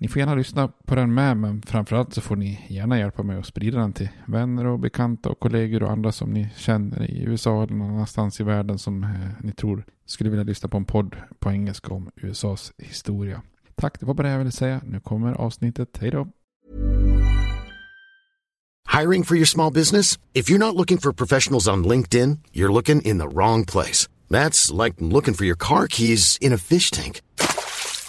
Ni får gärna lyssna på den med, men framförallt så får ni gärna hjälpa mig att sprida den till vänner och bekanta och kollegor och andra som ni känner i USA eller någon annanstans i världen som eh, ni tror skulle vilja lyssna på en podd på engelska om USAs historia. Tack, det var bara det jag ville säga. Nu kommer avsnittet. Hej då! Hiring for your small business? If you're not looking for professionals on LinkedIn, you're looking in the wrong place. That's like looking for your car keys in a fish tank.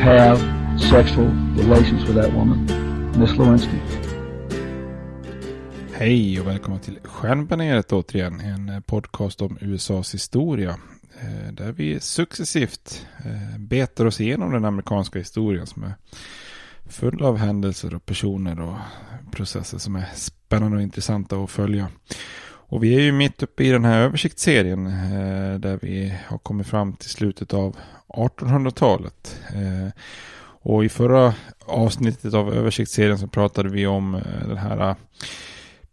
have sexual relations with that woman, Miss Lewinsky. Hej och välkomna till Stjärnbaneret återigen, en eh, podcast om USAs historia. Eh, där vi successivt eh, betar oss igenom den amerikanska historien som är full av händelser och personer och processer som är spännande och intressanta att följa. Och vi är ju mitt uppe i den här översiktsserien eh, där vi har kommit fram till slutet av 1800-talet. Eh, och i förra avsnittet av översiktsserien så pratade vi om eh, den här eh,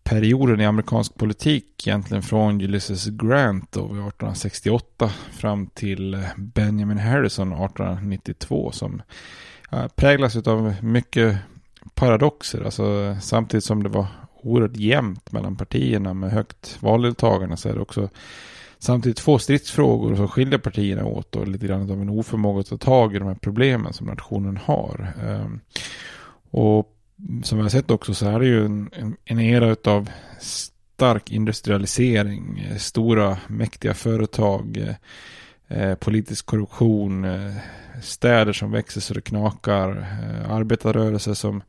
perioden i amerikansk politik egentligen från Ulysses Grant då, 1868 fram till eh, Benjamin Harrison 1892 som eh, präglas av mycket paradoxer. Alltså samtidigt som det var oerhört jämnt mellan partierna med högt valdeltagande så är det också samtidigt två stridsfrågor som skiljer partierna åt och lite grann av en oförmåga att ta tag i de här problemen som nationen har. Ehm, och som vi har sett också så är det ju en, en, era av stark industrialisering, stora mäktiga företag, eh, eh, politisk korruption, eh, städer som växer så det knakar, arbetarrörelser som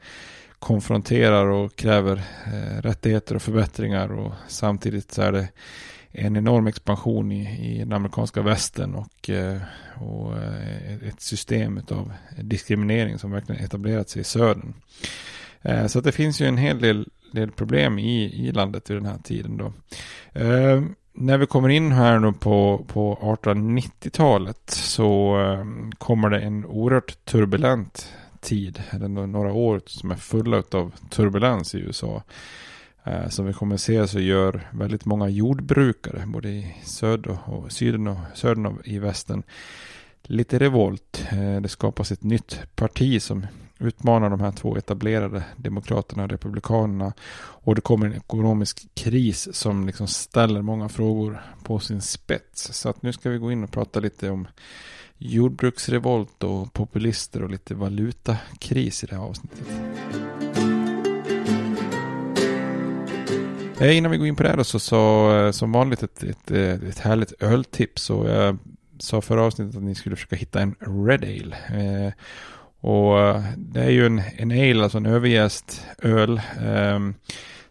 konfronterar och kräver eh, rättigheter och förbättringar och samtidigt så är det en enorm expansion i, i den amerikanska västern och, eh, och eh, ett system av diskriminering som verkligen etablerat sig i södern. Eh, Så att det finns ju en hel del, del problem i, i landet vid den här tiden då. Eh, när vi kommer in här nu på, på 1890-talet så eh, kommer det en oerhört turbulent tid, eller några år som är fulla av turbulens i USA. Eh, som vi kommer att se så gör väldigt många jordbrukare, både i söder och, syden och södern och i västern, lite revolt. Eh, det skapas ett nytt parti som utmanar de här två etablerade demokraterna och republikanerna. Och det kommer en ekonomisk kris som liksom ställer många frågor på sin spets. Så att nu ska vi gå in och prata lite om jordbruksrevolt och populister och lite valutakris i det här avsnittet. Eh, innan vi går in på det här då så sa eh, som vanligt ett, ett, eh, ett härligt öltips. Och jag sa förra avsnittet att ni skulle försöka hitta en Red Ale. Eh, och det är ju en, en ale, alltså en överjäst öl. Eh,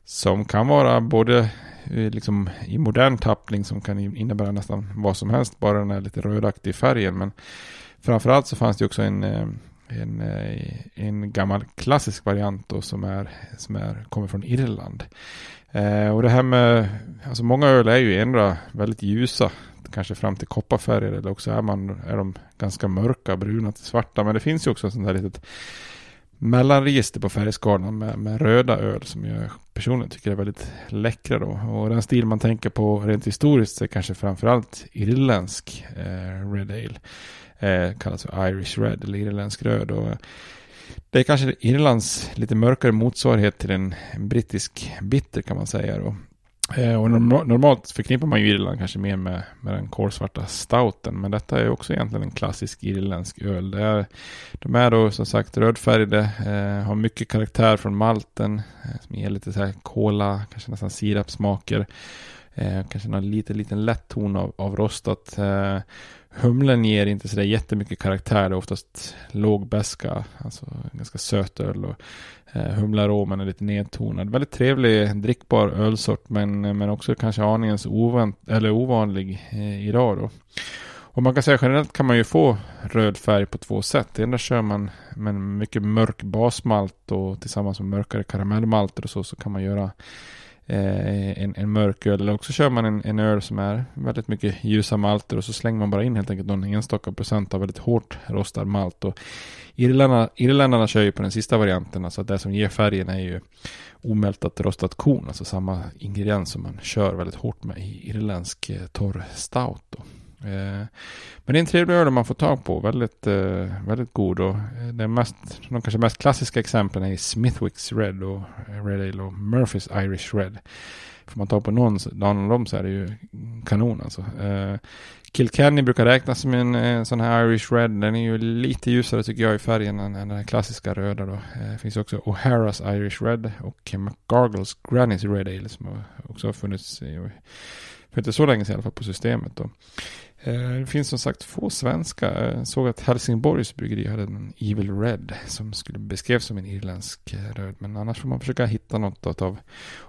som kan vara både Eh, liksom i modern tappning som kan innebära nästan vad som helst. Bara den är lite rödaktig i färgen. Men framförallt så fanns det också en, eh, en, eh, en gammal klassisk variant då som, är, som är, kommer från Irland. Eh, och det här med, alltså många öl är ju ändå väldigt ljusa kanske fram till kopparfärger eller också är, man, är de ganska mörka, bruna till svarta. Men det finns ju också sånt där litet mellanregister på färgskalan med, med, röda öl som jag personligen tycker är väldigt läckra då. Och den stil man tänker på rent historiskt är kanske framförallt irländsk eh, Red Ale. Eh, kallas för Irish Red eller irländsk röd. Och det är kanske Irlands lite mörkare motsvarighet till en, brittisk bitter kan man säga. Då. Eh, och normalt förknippar man ju Irland kanske mer med, med den kolsvarta stouten. Men detta är också egentligen en klassisk irländsk öl. Det är, de är då som sagt rödfärgade, eh, har mycket karaktär från malten. Eh, som ger lite så här kola, kanske nästan sirapsmaker. Eh, kanske någon liten, liten lätt ton av, av rostat. Eh, humlen ger inte sådär jättemycket karaktär. Det är oftast låg beska, alltså ganska söt öl. Och, eh, humlaromen är lite nedtonad. Väldigt trevlig drickbar ölsort men, men också kanske aningens ovänt, eller ovanlig eh, idag då. Och man kan säga generellt kan man ju få röd färg på två sätt. Ena kör man med mycket mörk basmalt och tillsammans med mörkare karamellmalter och så, så kan man göra Eh, en, en mörk öl. Eller också kör man en, en öl som är väldigt mycket ljusa malter och så slänger man bara in helt enkelt någon enstaka procent av väldigt hårt rostad malt. Och irländarna, irländarna kör ju på den sista varianten, alltså det som ger färgen är ju omältat rostat korn, alltså samma ingrediens som man kör väldigt hårt med i irländsk eh, torr stout. Då. Eh, men det är en trevlig öl man får tag på. Väldigt, eh, väldigt god. Och eh, det mest, de kanske mest klassiska exemplen är Smithwicks Red och Red Ale och Murphys Irish Red. Får man tag på någon, någon av dem så är det ju kanon alltså. Kilkenny brukar räknas som en sån här Irish Red. Den är ju lite ljusare tycker jag i färgen än, än den klassiska röda då. Det finns också O'Haras Irish Red och McGargles Granny's Red Ale som också har funnits i, för inte så länge sedan i alla fall på systemet då. Eh, det finns som sagt få svenska. Eh, jag såg att Helsingborgs bryggeri hade en Evil Red som skulle beskrevs som en irländsk eh, röd. Men annars får man försöka hitta något av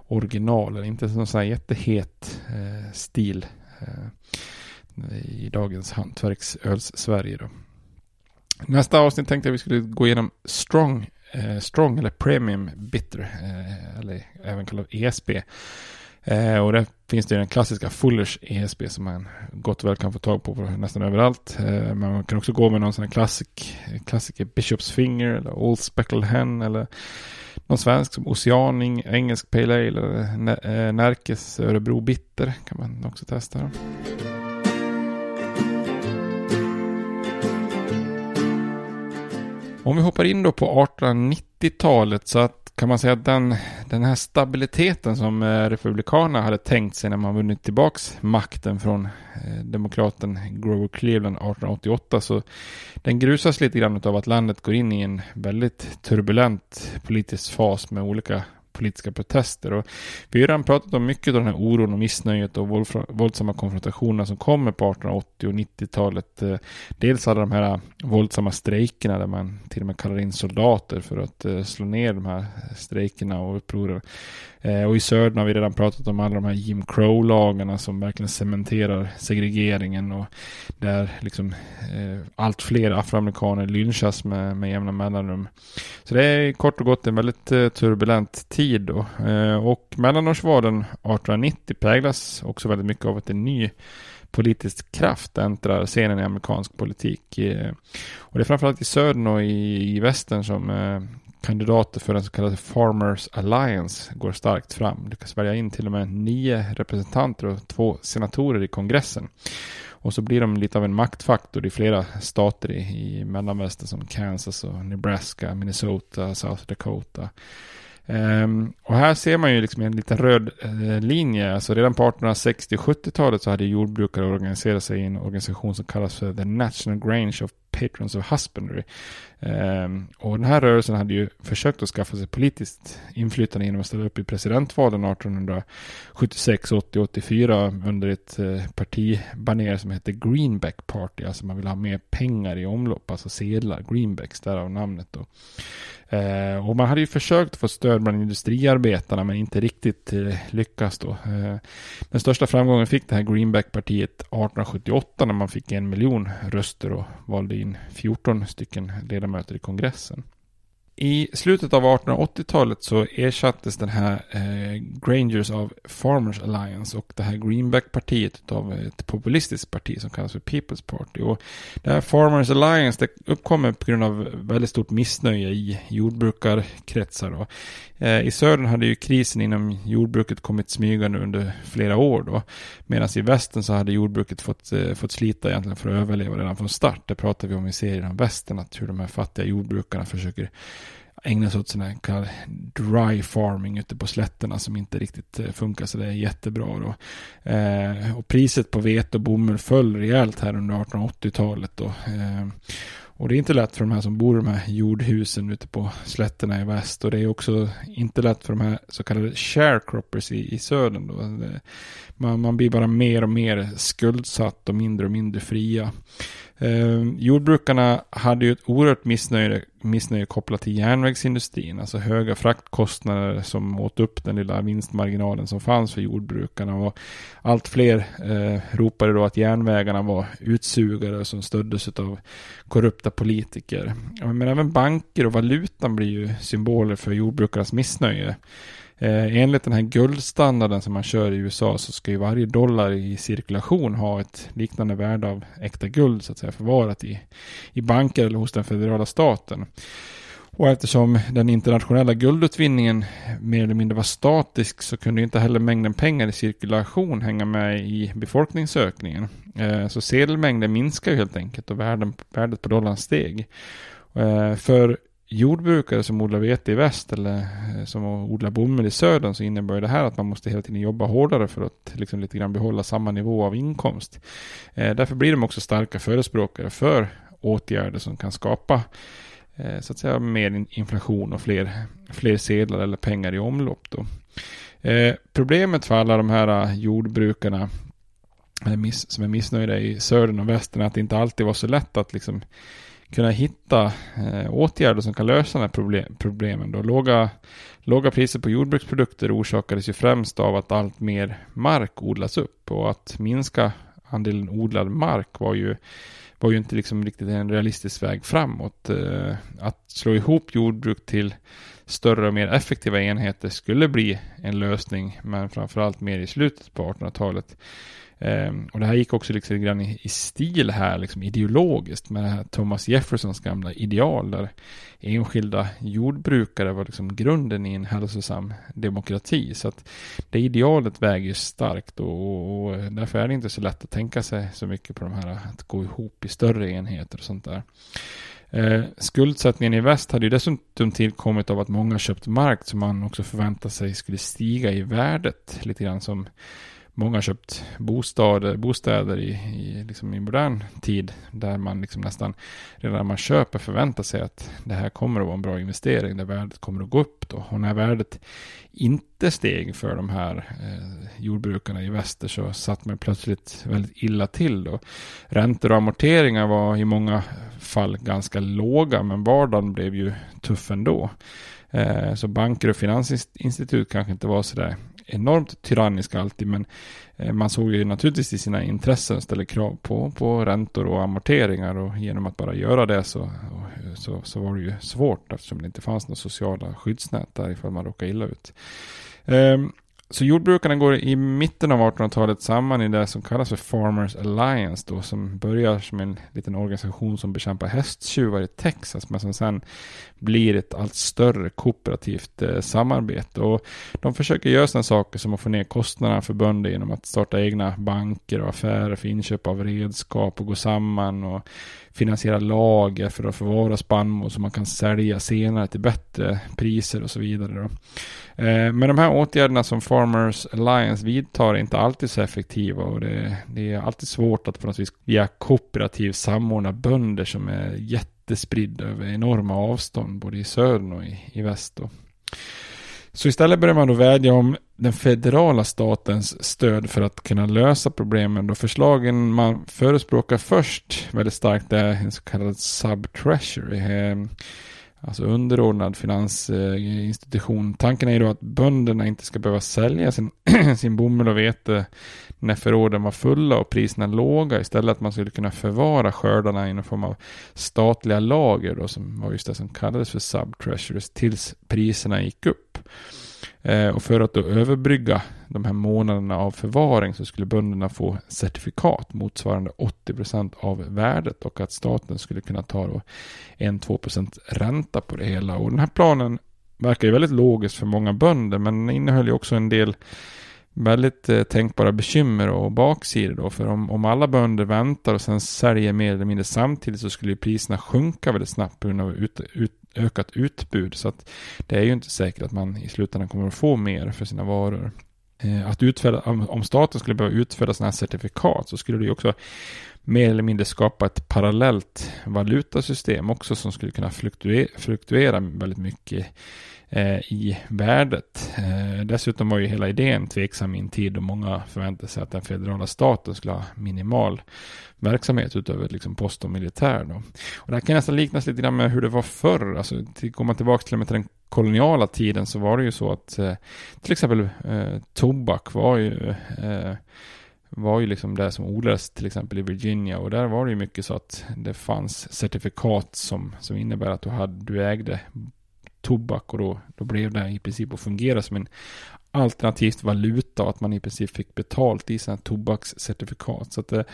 originalen. Inte någon sån här jättehet stil i dagens hantverksöls-Sverige. Då. Nästa avsnitt tänkte jag vi skulle gå igenom Strong, Strong eller Premium Bitter, eller även kallad ESB. Eh, och där finns det den klassiska Fullers ESB som man gott och väl kan få tag på, på nästan överallt. Eh, man kan också gå med någon sån här klassik, klassiker Bishops Finger eller Old Speckled Hen eller någon svensk som Oceaning, engelsk Pale Ale eller eh, Närkes Örebro Bitter kan man också testa. Om vi hoppar in då på 1890-talet så att kan man säga att den, den här stabiliteten som eh, Republikanerna hade tänkt sig när man vunnit tillbaks makten från eh, demokraten Grover Cleveland 1888 så den grusas lite grann av att landet går in i en väldigt turbulent politisk fas med olika politiska protester. Och vi har redan pratat om mycket av den här oron och missnöjet och våldsamma konfrontationerna som kommer på 1880 och 90-talet. Eh, dels alla de här våldsamma strejkerna där man till och med kallar in soldater för att eh, slå ner de här strejkerna och upproren. Eh, och i södern har vi redan pratat om alla de här Jim Crow-lagarna som verkligen cementerar segregeringen och där liksom eh, allt fler afroamerikaner lynchas med, med jämna mellanrum. Så det är kort och gott en väldigt eh, turbulent tid då. Eh, och mellanårsvalen 1890 präglas också väldigt mycket av att en ny politisk kraft äntrar scenen i amerikansk politik. Eh, och det är framförallt i södern och i, i västern som eh, kandidater för den så kallade Farmers Alliance går starkt fram. Lyckas välja in till och med nio representanter och två senatorer i kongressen. Och så blir de lite av en maktfaktor i flera stater i, i mellanvästern som Kansas och Nebraska, Minnesota, South Dakota. Um, och här ser man ju liksom en liten röd eh, linje. Alltså redan på 1860-70-talet så hade jordbrukare organiserat sig i en organisation som kallas för The National Grange of Patrons of Husbandry. Um, och den här rörelsen hade ju försökt att skaffa sig politiskt inflytande genom att ställa upp i presidentvalen 1876, 80, 84 under ett uh, partibaner som hette Greenback Party. Alltså man ville ha mer pengar i omlopp, alltså sedlar, greenbacks, därav namnet då. Eh, och man hade ju försökt få stöd bland industriarbetarna men inte riktigt eh, lyckats då. Eh, den största framgången fick det här Greenback-partiet 1878 när man fick en miljon röster och valde in 14 stycken ledamöter i kongressen. I slutet av 1880-talet så ersattes den här eh, Grangers av Farmers Alliance och det här Greenback-partiet av ett populistiskt parti som kallas för People's Party. Och det här Farmers Alliance det uppkommer på grund av väldigt stort missnöje i jordbrukarkretsar. Då. Eh, I södern hade ju krisen inom jordbruket kommit smygande under flera år då. Medan i västern så hade jordbruket fått, eh, fått slita egentligen för att överleva redan från start. Det pratar vi om i serien om västern, att hur de här fattiga jordbrukarna försöker ägna sig åt sån här dry farming ute på slätterna som inte riktigt eh, funkar så det är jättebra då. Eh, och priset på vete och bomull föll rejält här under 1880-talet då. Eh, och det är inte lätt för de här som bor i de här jordhusen ute på slätterna i väst. Och det är också inte lätt för de här så kallade sharecroppers i, i södern. Då. Eh, man, man blir bara mer och mer skuldsatt och mindre och mindre fria. Eh, jordbrukarna hade ju ett oerhört missnöje, missnöje kopplat till järnvägsindustrin. Alltså höga fraktkostnader som åt upp den lilla vinstmarginalen som fanns för jordbrukarna. Och allt fler eh, ropade då att järnvägarna var utsugare som stöddes av korrupta politiker. Men även banker och valutan blir ju symboler för jordbrukarnas missnöje. Eh, enligt den här guldstandarden som man kör i USA så ska ju varje dollar i cirkulation ha ett liknande värde av äkta guld så att säga förvarat i, i banker eller hos den federala staten. Och eftersom den internationella guldutvinningen mer eller mindre var statisk så kunde inte heller mängden pengar i cirkulation hänga med i befolkningsökningen. Eh, så sedelmängden minskar ju helt enkelt och värdet på dollarn steg. Eh, för jordbrukare som odlar vete i väst eller eh, som odlar bomull i södern så innebär det här att man måste hela tiden jobba hårdare för att liksom lite grann behålla samma nivå av inkomst. Eh, därför blir de också starka förespråkare för åtgärder som kan skapa eh, så att säga mer inflation och fler, fler sedlar eller pengar i omlopp. Då. Problemet för alla de här jordbrukarna som är missnöjda i södern och västern är att det inte alltid var så lätt att liksom kunna hitta eh, åtgärder som kan lösa de här problem, problemen. Då. Låga, låga priser på jordbruksprodukter orsakades ju främst av att allt mer mark odlas upp och att minska andelen odlad mark var ju, var ju inte liksom riktigt en realistisk väg framåt. Eh, att slå ihop jordbruk till större och mer effektiva enheter skulle bli en lösning, men framförallt mer i slutet på 1800-talet. Um, och det här gick också liksom grann i, i, stil här, liksom ideologiskt, med det här Thomas Jeffersons gamla ideal, där enskilda jordbrukare var liksom grunden i en hälsosam demokrati. Så att det idealet väger starkt och, och, och därför är det inte så lätt att tänka sig så mycket på de här att gå ihop i större enheter och sånt där. Eh, skuldsättningen i väst hade ju dessutom tillkommit av att många köpt mark som man också förväntade sig skulle stiga i värdet. Lite grann som många har köpt bostäder, bostäder i, i, liksom i modern tid där man liksom nästan redan när man köper förväntar sig att det här kommer att vara en bra investering där värdet kommer att gå upp då. Och när värdet inte steg för de här eh, jordbrukarna i väster så satt man plötsligt väldigt illa till då. Räntor och amorteringar var i många fall ganska låga men vardagen blev ju tuff ändå. Eh, så banker och finansinstitut kanske inte var sådär enormt tyranniska alltid, men eh, man såg ju naturligtvis i sina intressen ställer krav på, på räntor och amorteringar och genom att bara göra det så, eh, så, så var det ju svårt eftersom det inte fanns några sociala skyddsnät där ifall man råkade illa ut. Um, så jordbrukarna går i mitten av 1800-talet samman i det som kallas för Farmers Alliance då, som börjar som en liten organisation som bekämpar hästtjuvar i Texas, men som sen blir ett allt större kooperativt eh, samarbete. Och de försöker göra sådana saker som att få ner kostnaderna för bönder genom att starta egna banker och affärer för inköp av redskap och gå samman och finansiera lager för att förvara spannmål som man kan sälja senare till bättre priser och så vidare. Då. Eh, men de här åtgärderna som Farmers Alliance vidtar är inte alltid så effektiva och det, det är alltid svårt att på något vis via kooperativ samordna bönder som är jättespridda över enorma avstånd både i södern och i, i väst. Då. Så istället börjar man då vädja om den federala statens stöd för att kunna lösa problemen. Då förslagen man förespråkar först väldigt starkt är en så kallad sub-treasury. Eh, Alltså underordnad finansinstitution. Tanken är ju då att bönderna inte ska behöva sälja sin, sin bomull och vete när förråden var fulla och priserna låga. Istället att man skulle kunna förvara skördarna i någon form av statliga lager då, som var just det som kallades för subtreasuries tills priserna gick upp. Eh, och för att då överbrygga de här månaderna av förvaring så skulle bönderna få certifikat motsvarande 80% av värdet och att staten skulle kunna ta 1-2% ränta på det hela. Och den här planen verkar ju väldigt logisk för många bönder men innehöll ju också en del väldigt eh, tänkbara bekymmer och baksidor då. För om, om alla bönder väntar och sen säljer mer eller mindre samtidigt så skulle ju priserna sjunka väldigt snabbt på grund av ut, ut, ökat utbud. Så att det är ju inte säkert att man i slutändan kommer att få mer för sina varor. Eh, att utfärda, om staten skulle behöva utfärda sådana här certifikat så skulle det ju också mer eller mindre skapa ett parallellt valutasystem också som skulle kunna fluktuera, fluktuera väldigt mycket eh, i värdet. Eh, dessutom var ju hela idén tveksam i en tid då många förväntade sig att den federala staten skulle ha minimal verksamhet utöver liksom post och militär. Då. Och det här kan nästan liknas lite grann med hur det var förr. Alltså, går man tillbaka till och med till den koloniala tiden så var det ju så att eh, till exempel eh, tobak var ju eh, var ju liksom det som odlades till exempel i Virginia och där var det ju mycket så att det fanns certifikat som, som innebär att du, hade, du ägde tobak och då, då blev det i princip att fungera som en alternativt valuta och att man i princip fick betalt i sina tobakscertifikat. Så att eh,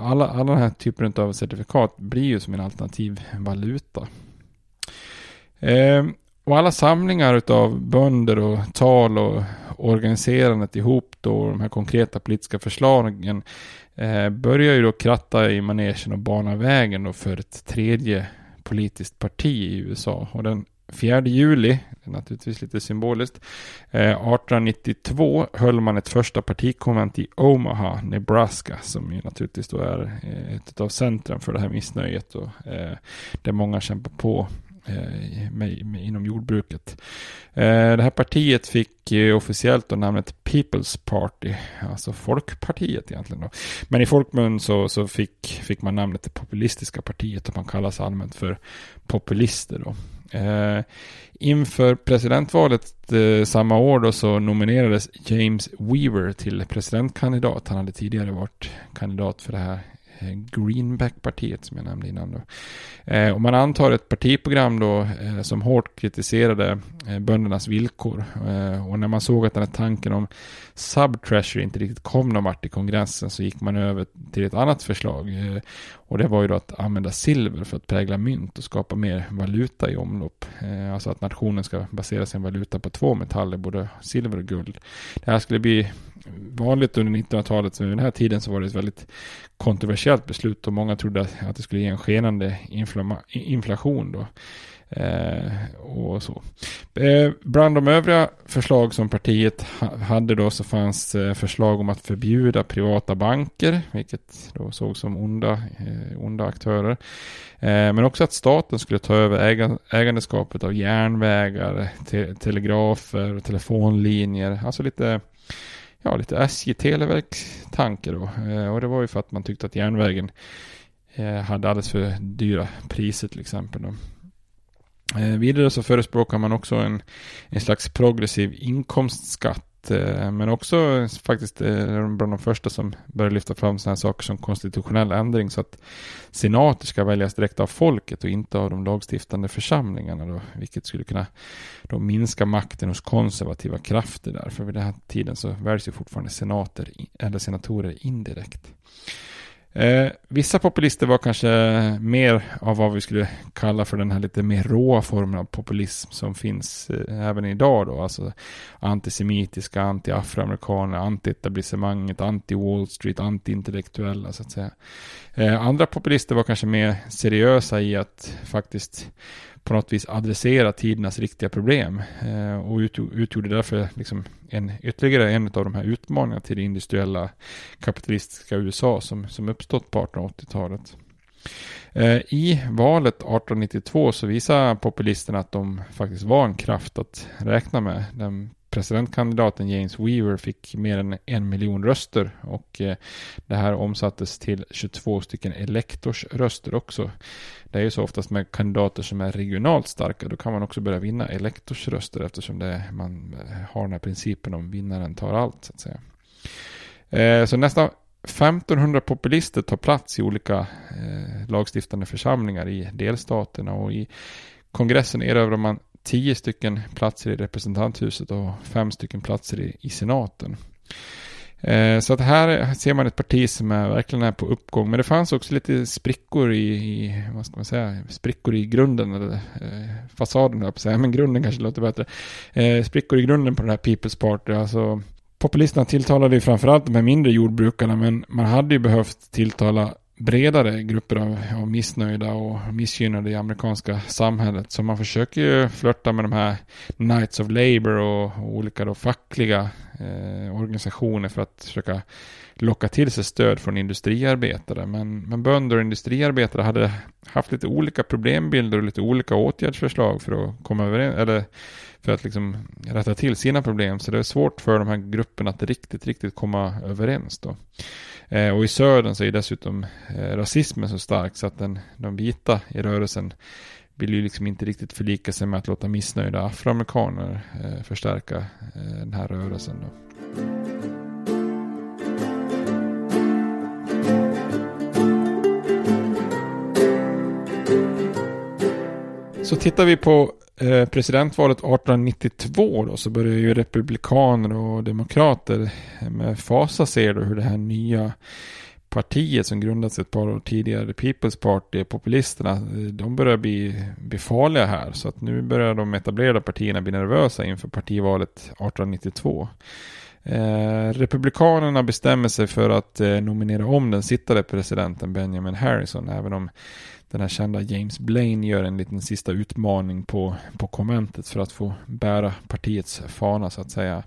alla, alla den här typen av certifikat blir ju som en alternativ valuta. Eh, och alla samlingar av bönder och tal och organiserandet ihop då de här konkreta politiska förslagen eh, börjar ju då kratta i manegen och bana vägen då för ett tredje politiskt parti i USA. Och den 4 juli, naturligtvis lite symboliskt, eh, 1892 höll man ett första partikonvent i Omaha, Nebraska, som ju naturligtvis då är eh, ett av centrum för det här missnöjet och eh, där många kämpar på Eh, med, med, inom jordbruket. Eh, det här partiet fick officiellt då namnet People's Party, alltså Folkpartiet egentligen. Då. Men i folkmun så, så fick, fick man namnet det populistiska partiet och man kallas allmänt för populister. Då. Eh, inför presidentvalet eh, samma år då så nominerades James Weaver till presidentkandidat. Han hade tidigare varit kandidat för det här Eh, Greenback-partiet som jag nämnde innan. Då. Eh, och man antar ett partiprogram då eh, som hårt kritiserade eh, böndernas villkor. Eh, och när man såg att den här tanken om subtreasury inte riktigt kom någon vart i kongressen så gick man över till ett annat förslag. och det var ju då att använda silver för att prägla mynt och skapa mer valuta i omlopp. alltså att nationen ska basera sin valuta på två metaller, både silver och guld. Det här skulle bli vanligt under 1900-talet, så vid den här tiden så var det ett väldigt kontroversiellt beslut och många trodde att det skulle ge en skenande inflation då. Eh, och så. Eh, bland de övriga förslag som partiet ha hade då så fanns eh, förslag om att förbjuda privata banker, vilket då sågs som onda, eh, onda aktörer. Eh, men också att staten skulle ta över äga ägandeskapet av järnvägar, te telegrafer, telefonlinjer, alltså lite ja, lite SJ Televerk-tanke då. Eh, och det var ju för att man tyckte att järnvägen eh, hade alldeles för dyra priser till exempel. Då. Eh, vidare så förespråkar man också en, en slags progressiv inkomstskatt Eh, men också faktiskt eh, bland de första som började lyfta fram sådana här saker som konstitutionell ändring så att senater ska väljas direkt av folket och inte av de lagstiftande församlingarna då, vilket skulle kunna då minska makten hos konservativa krafter där, för vid den här tiden så väljs ju fortfarande senater eller senatorer indirekt. Eh, vissa populister var kanske mer av vad vi skulle kalla för den här lite mer råa formen av populism som finns eh, även idag då. Alltså antisemitiska, anti-afroamerikaner, anti-etablissemanget, anti-Wall Street, anti-intellektuella så att säga. Eh, andra populister var kanske mer seriösa i att faktiskt på något vis adressera tidernas riktiga problem eh, och utgjorde därför liksom en, ytterligare en av de här utmaningarna till det industriella kapitalistiska USA som, som uppstått på 1880-talet. Eh, I valet 1892 så visar populisterna att de faktiskt var en kraft att räkna med. Den presidentkandidaten James Weaver fick mer än en miljon röster och eh, det här omsattes till 22 stycken elektorsröster också. Det är ju så oftast med kandidater som är regionalt starka, då kan man också börja vinna elektorsröster eftersom det, man eh, har den här principen om vinnaren tar allt så att säga. Eh, så nästan 1500 populister tar plats i olika lagstiftande församlingar i delstaterna och i kongressen erövrar man tio stycken platser i representanthuset och fem stycken platser i, i senaten. Eh, så att här ser man ett parti som är, verkligen är på uppgång. Men det fanns också lite sprickor i, i vad ska man säga, sprickor i grunden, eller eh, fasaden, jag på säga, men grunden kanske låter bättre. Eh, sprickor i grunden på den här People's Party, alltså Populisterna tilltalade ju framförallt de här mindre jordbrukarna, men man hade ju behövt tilltala bredare grupper av, av missnöjda och missgynnade i amerikanska samhället. Så man försöker ju flörta med de här Knights of Labour och, och olika då fackliga eh, organisationer för att försöka locka till sig stöd från industriarbetare. Men, men bönder och industriarbetare hade haft lite olika problembilder och lite olika åtgärdsförslag för att komma överens, eller för att liksom rätta till sina problem. Så det är svårt för de här grupperna att riktigt, riktigt komma överens då. Eh, och i södern så är dessutom eh, rasismen så stark så att den, de vita i rörelsen vill ju liksom inte riktigt förlika sig med att låta missnöjda afroamerikaner eh, förstärka eh, den här rörelsen. Då. Så tittar vi på Eh, presidentvalet 1892 då, så började ju republikaner och demokrater med fasa se då hur det här nya partiet som grundats ett par år tidigare, People's Party, populisterna, eh, de börjar bli, bli farliga här. Så att nu börjar de etablerade partierna bli nervösa inför partivalet 1892. Eh, republikanerna bestämmer sig för att eh, nominera om den sittande presidenten Benjamin Harrison, även om den här kända James Blaine gör en liten sista utmaning på, på konventet för att få bära partiets fana så att säga.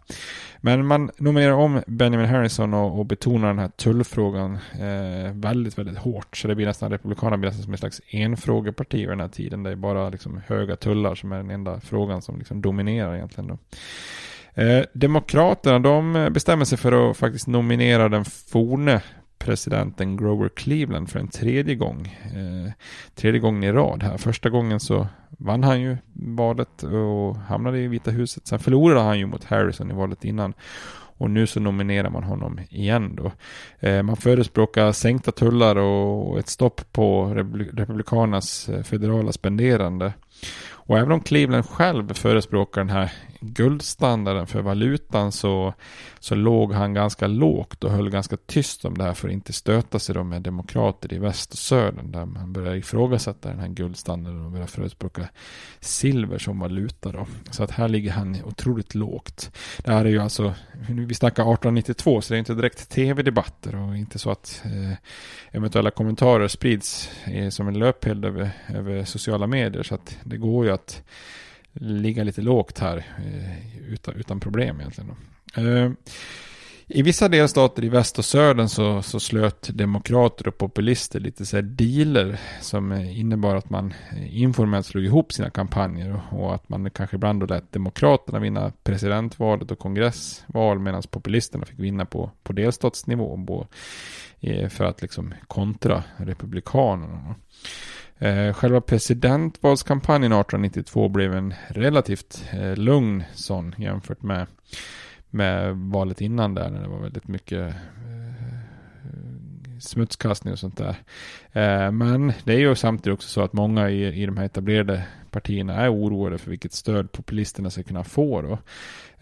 Men man nominerar om Benjamin Harrison och, och betonar den här tullfrågan eh, väldigt, väldigt hårt. Så det blir nästan, Republikanerna blir nästan som ett slags enfrågeparti vid den här tiden. Det är bara liksom höga tullar som är den enda frågan som liksom dominerar egentligen. Då. Eh, Demokraterna de eh, bestämmer sig för att faktiskt nominera den forne presidenten Grover Cleveland för en tredje gång. Eh, tredje gången i rad här. Första gången så vann han ju valet och hamnade i Vita huset. Sen förlorade han ju mot Harrison i valet innan. Och nu så nominerar man honom igen då. Eh, man förespråkar sänkta tullar och ett stopp på Republikanernas eh, federala spenderande. Och även om Cleveland själv förespråkar den här guldstandarden för valutan så, så låg han ganska lågt och höll ganska tyst om det här för att inte stöta sig då med demokrater i väst och södern där man börjar ifrågasätta den här guldstandarden och började förespråka silver som valuta då. Så att här ligger han otroligt lågt. Det här är ju alltså, vi snackar 1892 så det är inte direkt tv-debatter och inte så att eh, eventuella kommentarer sprids eh, som en löpeld över, över sociala medier så att det går ju att ligga lite lågt här eh, utan, utan problem egentligen. Eh, I vissa delstater i väst och södern så, så slöt demokrater och populister lite så här dealer som eh, innebar att man informellt slog ihop sina kampanjer och att man kanske ibland då lät demokraterna vinna presidentvalet och kongressval medan populisterna fick vinna på, på delstatsnivå för att liksom kontra republikanerna. Eh, själva presidentvalskampanjen 1892 blev en relativt eh, lugn sån jämfört med, med valet innan där när det var väldigt mycket eh, smutskastning och sånt där. Eh, men det är ju samtidigt också så att många i, i de här etablerade partierna är oroade för vilket stöd populisterna ska kunna få då.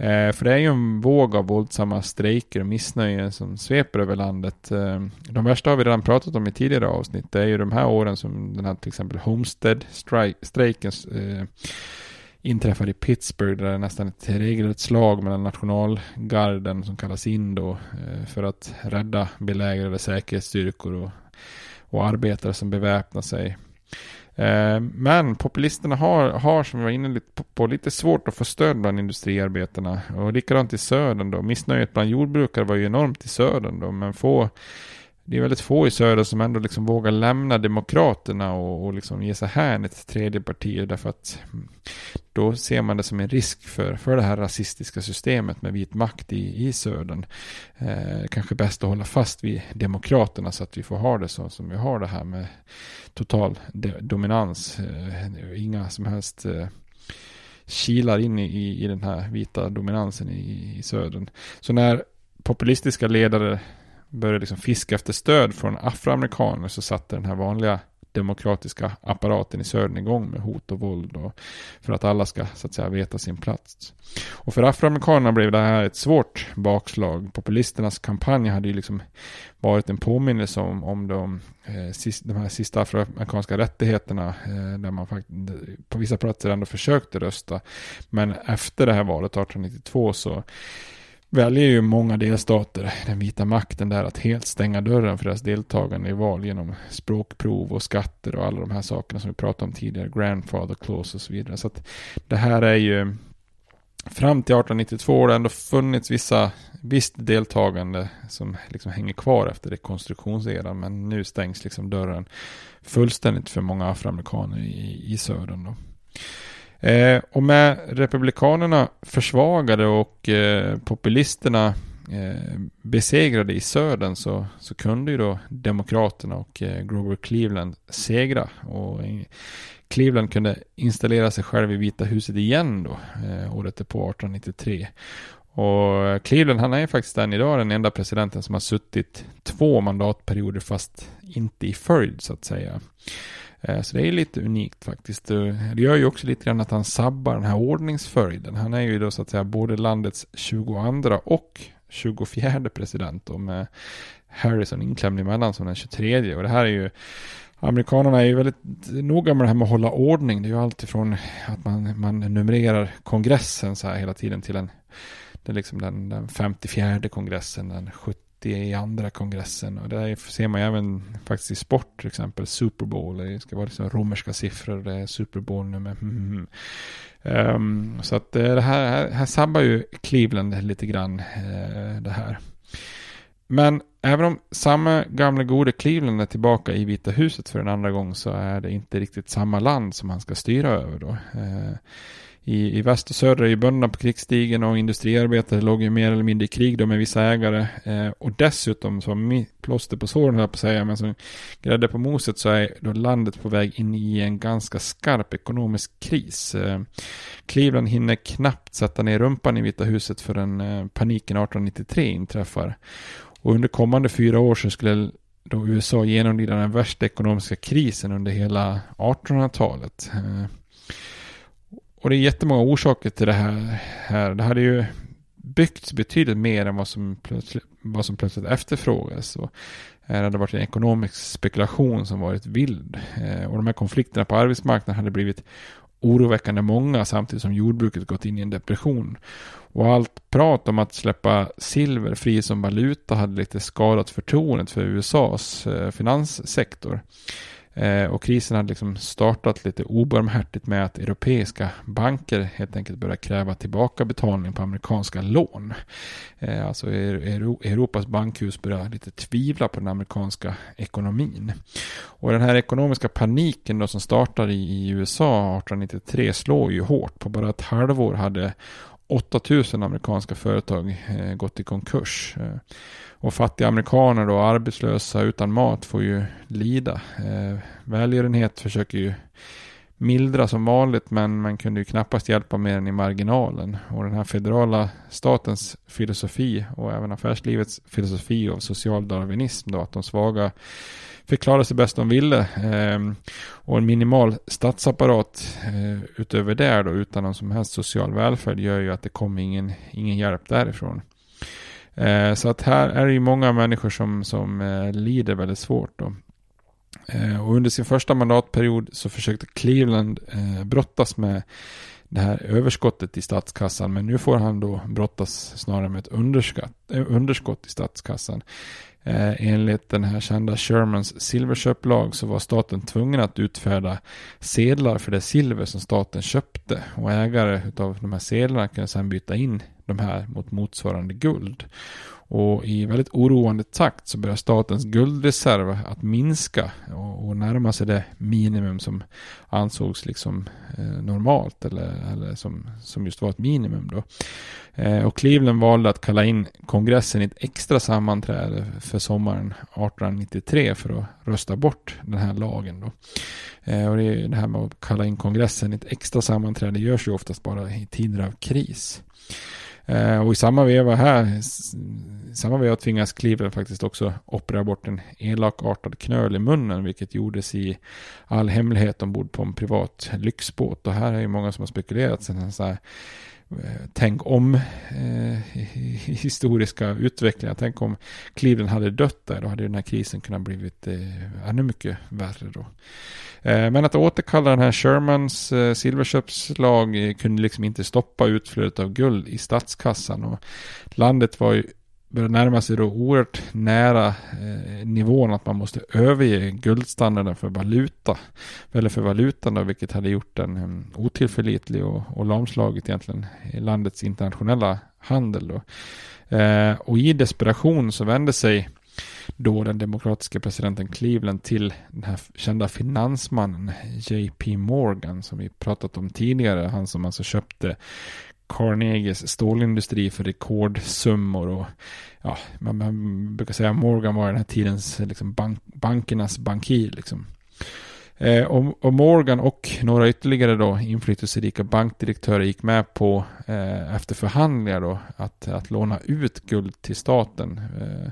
Eh, för det är ju en våg av våldsamma strejker och missnöje som sveper över landet. Eh, de värsta har vi redan pratat om i tidigare avsnitt. Det är ju de här åren som den här till exempel Homestead-strejken eh, inträffade i Pittsburgh där det nästan ett regelrätt slag mellan nationalgarden som kallas in då eh, för att rädda belägrade säkerhetsstyrkor och, och arbetare som beväpnar sig. Eh, men populisterna har, har, som vi var inne på, lite svårt att få stöd bland industriarbetarna. Och likadant i södern då. Missnöjet bland jordbrukare var ju enormt i södern då. Men få det är väldigt få i söder som ändå liksom vågar lämna Demokraterna och, och liksom ge sig hän ett tredje parti därför att mm, då ser man det som en risk för, för det här rasistiska systemet med vit makt i, i södern. Eh, kanske bäst att hålla fast vid Demokraterna så att vi får ha det så som vi har det här med total dominans. Eh, inga som helst eh, kilar in i, i den här vita dominansen i, i södern. Så när populistiska ledare började liksom fiska efter stöd från afroamerikaner så satte den här vanliga demokratiska apparaten i södern igång med hot och våld och för att alla ska så att säga veta sin plats. Och för afroamerikanerna blev det här ett svårt bakslag. Populisternas kampanj hade ju liksom varit en påminnelse om, om de, eh, sist, de här sista afroamerikanska rättigheterna eh, där man faktiskt på vissa platser ändå försökte rösta. Men efter det här valet 1892 så väljer ju många delstater den vita makten där att helt stänga dörren för deras deltagande i val genom språkprov och skatter och alla de här sakerna som vi pratade om tidigare, grandfather clause och så vidare. Så att det här är ju fram till 1892 har det ändå funnits vissa, visst deltagande som liksom hänger kvar efter rekonstruktionseran men nu stängs liksom dörren fullständigt för många afroamerikaner i, i södern. Då. Eh, och med republikanerna försvagade och eh, populisterna eh, besegrade i södern så, så kunde ju då demokraterna och eh, Grover Cleveland segra. Och Cleveland kunde installera sig själv i Vita huset igen då, eh, året därpå, 1893. Och eh, Cleveland han är faktiskt än idag den enda presidenten som har suttit två mandatperioder fast inte i följd så att säga. Eh, så det är lite unikt faktiskt. Eh, det gör ju också lite grann att han sabbar den här ordningsföljden. Han är ju då så att säga både landets 22 och 24 president då med Harrison inklämd emellan som den 23. Och det här är ju Amerikanerna är ju väldigt noga med det här med att hålla ordning. Det är ju alltifrån att man, man numrerar kongressen så här hela tiden till en, det är liksom den, den 54 kongressen, den 70 i andra kongressen. Och det ser man ju även faktiskt i sport, till exempel Super Bowl. Det ska vara liksom romerska siffror, det är Super Bowl nummer. Mm. Um, så att eh, det här, här, här sabbar ju Cleveland lite grann uh, det här. Men även om samma gamla gode Cleveland är tillbaka i Vita huset för en andra gång så är det inte riktigt samma land som han ska styra över då. Uh, i, i väst och söder är ju bönderna på krigsstigen och industriarbetare låg ju mer eller mindre i krig då med vissa ägare. Eh, och dessutom som plåster på såren höll på att säga, men som grädde på moset så är då landet på väg in i en ganska skarp ekonomisk kris. Eh, Cleveland hinner knappt sätta ner rumpan i Vita huset förrän eh, paniken 1893 inträffar. Och under kommande fyra år så skulle då USA genomlida den värsta ekonomiska krisen under hela 1800-talet. Eh, och det är jättemånga orsaker till det här. Det hade ju byggts betydligt mer än vad som plötsligt, vad som plötsligt efterfrågas. Och eh, det hade varit en ekonomisk spekulation som varit vild. Eh, och de här konflikterna på arbetsmarknaden hade blivit oroväckande många samtidigt som jordbruket gått in i en depression. Och allt prat om att släppa silver fri som valuta hade lite skadat förtroendet för USAs eh, finanssektor. Eh, och krisen hade liksom startat lite obarmhärtigt med att europeiska banker helt enkelt började kräva tillbaka betalning på amerikanska lån. Eh, alltså Europas bankhus började lite tvivla på den amerikanska ekonomin. Och den här ekonomiska paniken då som startade i USA 1893 slår ju hårt. På bara ett halvår hade 8000 amerikanska företag eh, gått i konkurs. Eh, och fattiga amerikaner och arbetslösa utan mat får ju lida. Eh, välgörenhet försöker ju mildra som vanligt men man kunde ju knappast hjälpa mer än i marginalen. Och den här federala statens filosofi och även affärslivets filosofi av social darwinism då att de svaga fick klara sig bäst de ville. Eh, och en minimal statsapparat eh, utöver det då utan någon som helst social välfärd gör ju att det kommer ingen, ingen hjälp därifrån. Eh, så att här är det ju många människor som, som eh, lider väldigt svårt då. Eh, och under sin första mandatperiod så försökte Cleveland eh, brottas med det här överskottet i statskassan. Men nu får han då brottas snarare med ett eh, underskott i statskassan. Eh, enligt den här kända Shermans silverköplag så var staten tvungen att utfärda sedlar för det silver som staten köpte. Och ägare av de här sedlarna kunde sedan byta in de här mot motsvarande guld. Och i väldigt oroande takt så börjar statens guldreserv att minska och, och närma sig det minimum som ansågs liksom eh, normalt eller, eller som, som just var ett minimum då. Eh, och Cleveland valde att kalla in kongressen i ett extra sammanträde för sommaren 1893 för att rösta bort den här lagen då. Eh, och det, är det här med att kalla in kongressen i ett extra sammanträde görs ju oftast bara i tider av kris. Eh, och i samma veva här, i samma veva tvingas Cleveland faktiskt också operera bort en elakartad knöl i munnen, vilket gjordes i all hemlighet ombord på en privat lyxbåt. Och här är ju många som har spekulerat sen så här, eh, Tänk om eh, historiska utvecklingar. Tänk om Cleveland hade dött där. Då hade den här krisen kunnat blivit eh, ännu mycket värre då. Eh, men att återkalla den här Shermans eh, silverköpslag eh, kunde liksom inte stoppa utflödet av guld i statskassan. Och landet var ju började närma sig då oerhört nära eh, nivån att man måste överge guldstandarden för valuta. Eller för valutan då, vilket hade gjort den um, otillförlitlig och, och lamslagit egentligen landets internationella handel då. Eh, och i desperation så vände sig då den demokratiska presidenten Cleveland till den här kända finansmannen JP Morgan som vi pratat om tidigare. Han som alltså köpte Carnegies stålindustri för rekordsummor och ja, man, man brukar säga Morgan var den här tidens liksom bank, bankernas bankir liksom. Eh, och, och, Morgan och några ytterligare då inflytelserika bankdirektörer gick med på eh, efter förhandlingar då att, att låna ut guld till staten. Eh,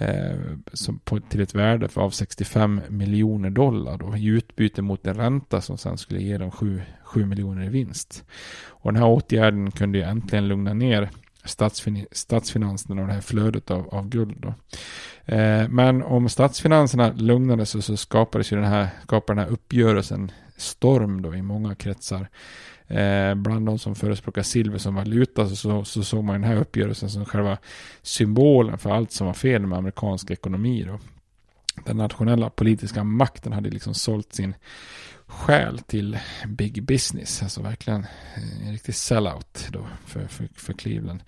Eh, som på, till ett värde av 65 miljoner dollar då, i utbyte mot en ränta som sen skulle ge dem 7, 7 miljoner i vinst. Och den här åtgärden kunde ju äntligen lugna ner statsfin statsfinanserna och det här flödet av, av guld. Då. Eh, men om statsfinanserna lugnades så, så skapades ju den här, skapade den här uppgörelsen storm då i många kretsar. Eh, bland de som förespråkar silver som valuta så, så, så såg man den här uppgörelsen som själva symbolen för allt som var fel med amerikansk ekonomi. Då. Den nationella politiska makten hade liksom sålt sin själ till big business. Alltså verkligen eh, en riktig sellout då för, för, för Cleveland.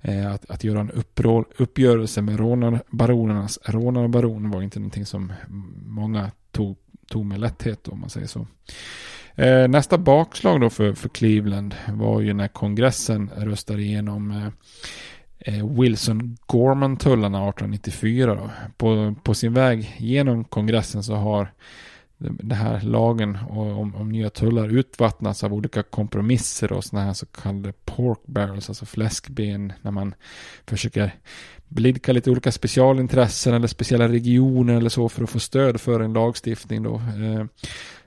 Eh, att, att göra en upprå, uppgörelse med rånarbaronernas rånarbaron var inte någonting som många tog, tog med lätthet om man säger så. Eh, nästa bakslag då för, för Cleveland var ju när kongressen röstade igenom eh, eh Wilson-Gorman-tullarna 1894. Då. På, på sin väg genom kongressen så har den här lagen om, om nya tullar utvattnas av olika kompromisser och sådana här så kallade pork barrels, alltså fläskben, när man försöker blidka lite olika specialintressen eller speciella regioner eller så för att få stöd för en lagstiftning då. Eh,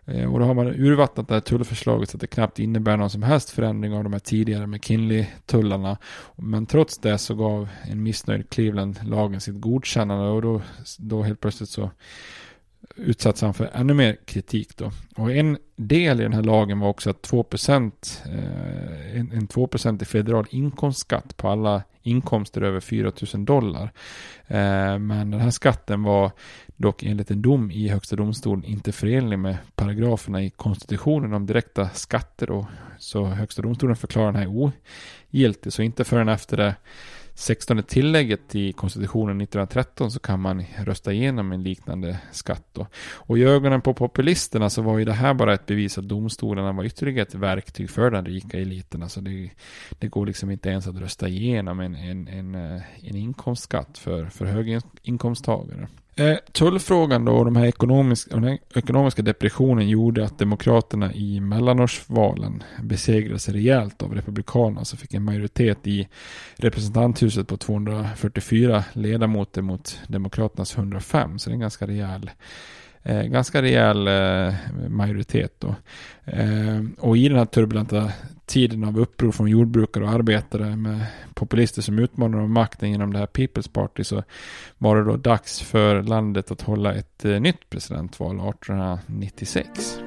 Eh, och då har man urvattnat det här tullförslaget så att det knappt innebär någon som helst förändring av de här tidigare McKinley-tullarna. Men trots det så gav en missnöjd Cleveland lagen sitt godkännande och då, då helt plötsligt så utsattes han för ännu mer kritik då. Och en del i den här lagen var också att 2% eh, en, en 2% i federal inkomstskatt på alla inkomster över 4 000 dollar. Eh, men den här skatten var dock enligt en dom i Högsta domstolen inte förenlig med paragraferna i konstitutionen om direkta skatter. då. så Högsta domstolen förklarar den här ogiltig. Så inte förrän efter det 16 tillägget i konstitutionen 1913 så kan man rösta igenom en liknande skatt. Då. Och i ögonen på populisterna så var ju det här bara ett bevis att domstolarna var ytterligare ett verktyg för den rika eliten. Alltså det, det går liksom inte ens att rösta igenom en, en, en, eh, en inkomstskatt för, för höginkomsttagare. Eh, tullfrågan då och de här ekonomiska, den här ekonomiska depressionen gjorde att Demokraterna i mellanårsvalen besegrades rejält av Republikanerna som fick en majoritet i representanthuset på 244 ledamöter mot Demokraternas 105. Så det är en ganska rejäl eh, ganska rejäl eh, majoritet då. Eh, och i den här turbulenta tiden av uppror från jordbrukare och arbetare med populister som utmanar om makten genom det här People's Party så var det då dags för landet att hålla ett eh, nytt presidentval 1896.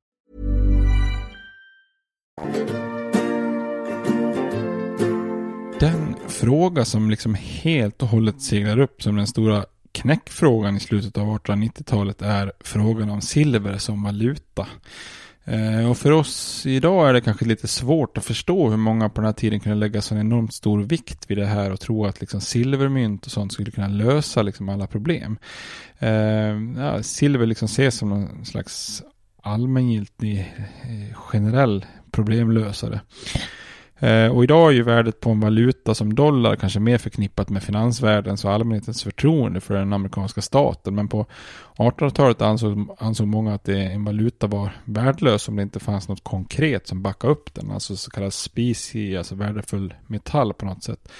Den fråga som liksom helt och hållet seglar upp som den stora knäckfrågan i slutet av 1890-talet är frågan om silver som valuta. Eh, och för oss idag är det kanske lite svårt att förstå hur många på den här tiden kunde lägga så enormt stor vikt vid det här och tro att liksom silvermynt och sånt skulle kunna lösa liksom alla problem. Eh, ja, silver liksom ses som någon slags allmängiltig eh, generell problemlösare. Eh, och idag är ju värdet på en valuta som dollar kanske mer förknippat med finansvärldens och allmänhetens förtroende för den amerikanska staten. Men på 1800-talet ansåg, ansåg många att det, en valuta var värdelös om det inte fanns något konkret som backade upp den. Alltså så kallad specie, alltså värdefull metall på något sätt.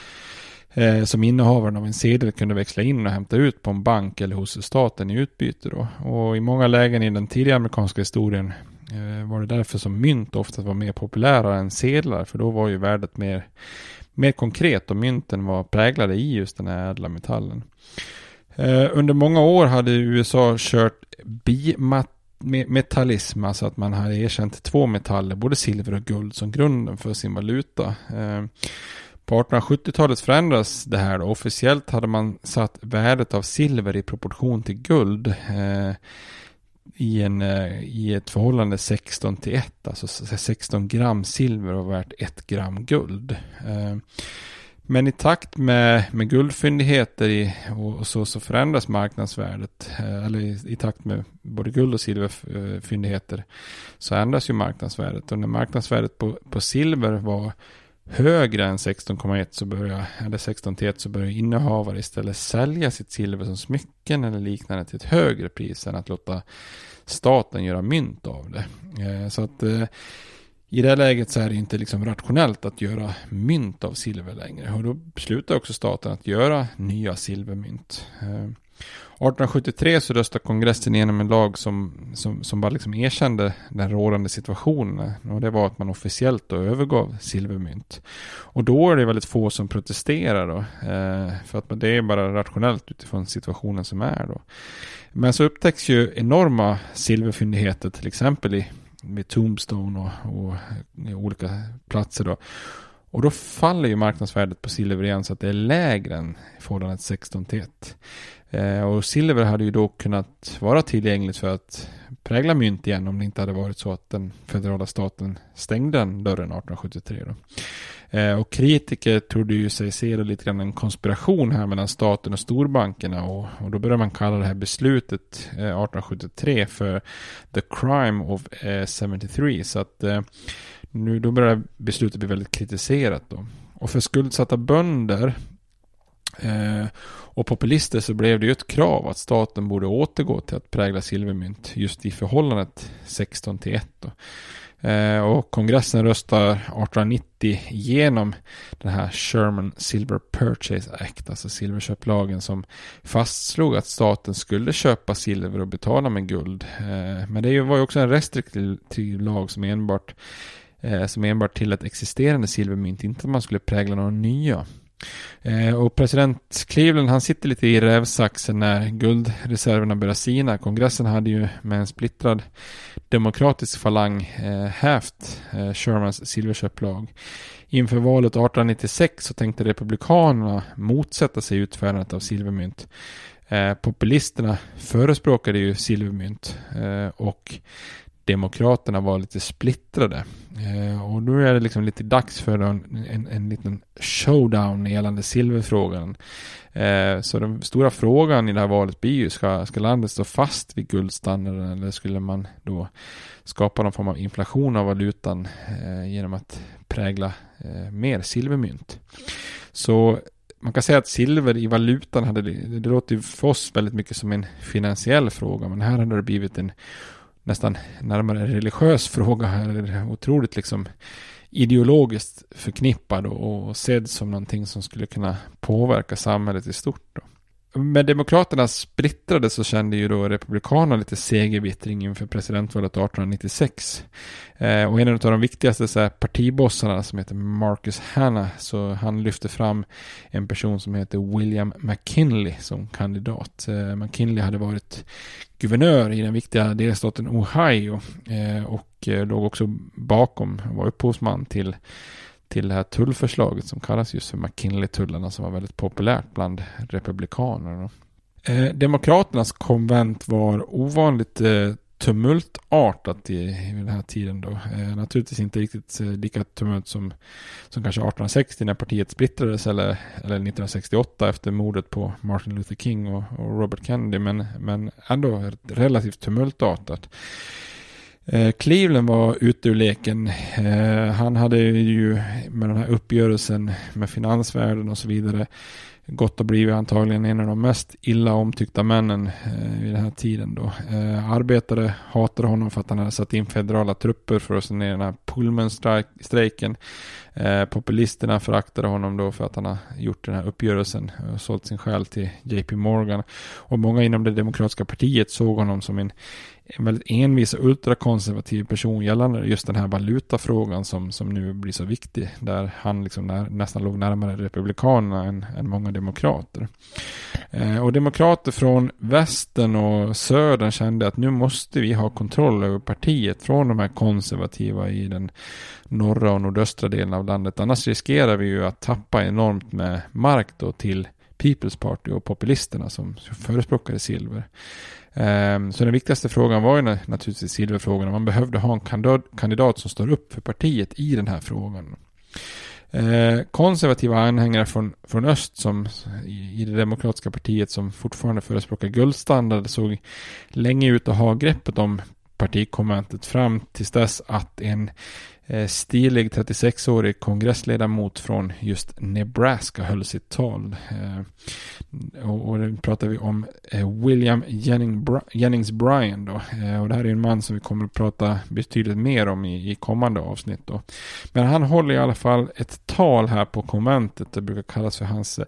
Eh, som innehavaren av en sedel kunde växla in och hämta ut på en bank eller hos staten i utbyte. Då. Och i många lägen i den tidiga amerikanska historien Eh, var det därför som mynt ofta var mer populära än sedlar. För då var ju värdet mer, mer konkret och mynten var präglade i just den här ädla metallen. Eh, under många år hade USA kört bimetallism, alltså att man hade erkänt två metaller, både silver och guld, som grunden för sin valuta. Eh, på 1870-talet förändras det här. Då. Officiellt hade man satt värdet av silver i proportion till guld i, en, eh, i ett förhållande 16 till 1. Alltså 16 gram silver och värt 1 gram guld. Eh, men i takt med, med guldfyndigheter i, och, så, så förändras marknadsvärdet. Eh, eller i, i, takt med både guld och silverfyndigheter så ändras ju marknadsvärdet. Och när marknadsvärdet på, på silver var högre än 16,1 så börjar, eller 16 till 1 så börjar innehavare istället sälja sitt silver som smycken eller liknande till ett högre pris än att låta staten göra mynt av det. Eh, så att eh, i det här läget så är det inte liksom rationellt att göra mynt av silver längre. Och då beslutar också staten att göra nya silvermynt. Eh, 1873 så röstade kongressen igenom en lag som, som, som bara liksom erkände den rådande situationen. Och det var att man officiellt då övergav silvermynt. Och då är det väldigt få som protesterar då. Eh, för att det är bara rationellt utifrån situationen som är då. Men så upptäcks ju enorma silverfyndigheter till exempel i med Tombstone och, och olika platser då. Och då faller ju marknadsvärdet på silver igen så att det är lägre än förhållandet 16 till 1. Eh, och silver hade ju då kunnat vara tillgängligt för att prägla mynt igen om det inte hade varit så att den federala staten stängde den dörren 1873. Då. Eh, och kritiker trodde ju sig se det lite grann en konspiration här mellan staten och storbankerna och, och då började man kalla det här beslutet eh, 1873 för the crime of eh, 73. Så att eh, nu då började beslutet bli väldigt kritiserat då. Och för skuldsatta bönder Eh, och populister så blev det ju ett krav att staten borde återgå till att prägla silvermynt just i förhållandet 16 till 1. Då. Eh, och kongressen röstar 1890 igenom den här Sherman Silver Purchase Act, alltså silverköplagen som fastslog att staten skulle köpa silver och betala med guld. Eh, men det var ju också en restriktiv lag som enbart som enbart till ett existerande silvermynt, inte att man skulle prägla några nya. Eh, och president Cleveland han sitter lite i rävsaxen när guldreserverna börjar sina. Kongressen hade ju med en splittrad demokratisk falang eh, hävt eh, Shermans silverköplag. Inför valet 1896 så tänkte republikanerna motsätta sig utfärdandet av silvermynt. Eh, populisterna förespråkade ju silvermynt eh, och Demokraterna var lite splittrade. Eh, och nu är det liksom lite dags för en, en, en liten showdown gällande silverfrågan. Eh, så den stora frågan i det här valet blir ju, ska, ska landet stå fast vid guldstandarden eller skulle man då skapa någon form av inflation av valutan eh, genom att prägla eh, mer silvermynt. Så man kan säga att silver i valutan hade, det, det låter ju för oss väldigt mycket som en finansiell fråga, men här hade det blivit en nästan närmare religiös fråga. Här, otroligt liksom ideologiskt förknippad och, och sedd som någonting som skulle kunna påverka samhället i stort. Då. Med Demokraterna splittrade så kände ju då Republikanerna lite segervittring inför presidentvalet 1896. Eh, och en av de viktigaste så här, partibossarna som heter Marcus Hanna, så han lyfte fram en person som heter William McKinley som kandidat. Eh, McKinley hade varit guvernör i den viktiga delstaten Ohio eh, och eh, låg också bakom, var upphovsman till till det här tullförslaget som kallas just för McKinley-tullarna som var väldigt populärt bland republikanerna. Eh, Demokraternas konvent var ovanligt eh, tumultartat i, i den här tiden då. Eh, naturligtvis inte riktigt eh, lika tumult som, som kanske 1860 när partiet splittrades eller, eller 1968 efter mordet på Martin Luther King och, och Robert Kennedy men, men ändå relativt tumultartat. Eh, Cleveland var ute ur leken. Eh, han hade ju med den här uppgörelsen med finansvärlden och så vidare gått och blivit antagligen en av de mest illa omtyckta männen eh, vid den här tiden då. Eh, arbetare hatade honom för att han hade satt in federala trupper för att sanera ner den här Pullman-strejken. Eh, populisterna föraktade honom då för att han har gjort den här uppgörelsen och sålt sin själ till JP Morgan. Och många inom det demokratiska partiet såg honom som en en väldigt envis och ultrakonservativ person gällande just den här valutafrågan som, som nu blir så viktig. Där han liksom när, nästan låg närmare republikanerna än, än många demokrater. Eh, och demokrater från västern och södern kände att nu måste vi ha kontroll över partiet från de här konservativa i den norra och nordöstra delen av landet. Annars riskerar vi ju att tappa enormt med mark då till People's Party och populisterna som förespråkade silver. Ehm, så den viktigaste frågan var ju naturligtvis silverfrågan. Man behövde ha en kandidat som står upp för partiet i den här frågan. Eh, konservativa anhängare från, från öst som i, i det demokratiska partiet som fortfarande förespråkar guldstandard såg länge ut att ha greppet om partikonventet fram tills dess att en Eh, stilig 36-årig kongressledamot från just Nebraska höll sitt tal. Eh, och, och nu pratar vi om eh, William Jennings Bryan då. Och det här är en man som vi kommer att prata betydligt mer om i, kommande avsnitt då. Men han håller i alla fall ett tal här på konventet. Det brukar kallas för hans